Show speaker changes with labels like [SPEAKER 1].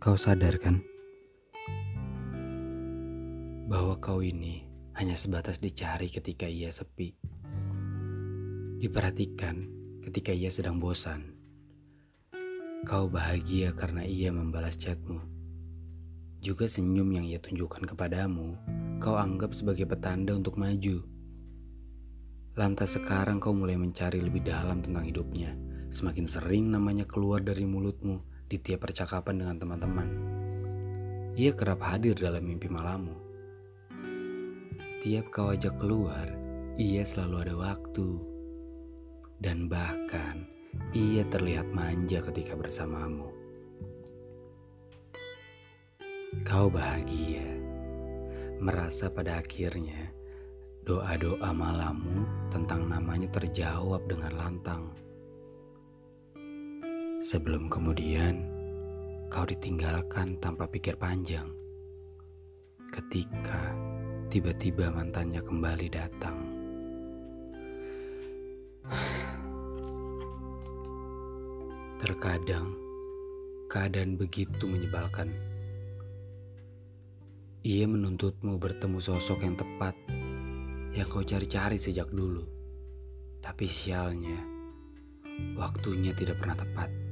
[SPEAKER 1] Kau sadar kan? Bahwa kau ini hanya sebatas dicari ketika ia sepi. Diperhatikan ketika ia sedang bosan. Kau bahagia karena ia membalas chatmu. Juga senyum yang ia tunjukkan kepadamu, kau anggap sebagai petanda untuk maju. Lantas sekarang kau mulai mencari lebih dalam tentang hidupnya. Semakin sering namanya keluar dari mulutmu di tiap percakapan dengan teman-teman. Ia kerap hadir dalam mimpi malammu. Tiap kau ajak keluar, ia selalu ada waktu. Dan bahkan, ia terlihat manja ketika bersamamu. Kau bahagia, merasa pada akhirnya doa-doa malammu tentang namanya terjawab dengan lantang. Sebelum kemudian kau ditinggalkan tanpa pikir panjang. Ketika tiba-tiba mantannya kembali datang. Terkadang keadaan begitu menyebalkan. Ia menuntutmu bertemu sosok yang tepat yang kau cari-cari sejak dulu. Tapi sialnya, waktunya tidak pernah tepat.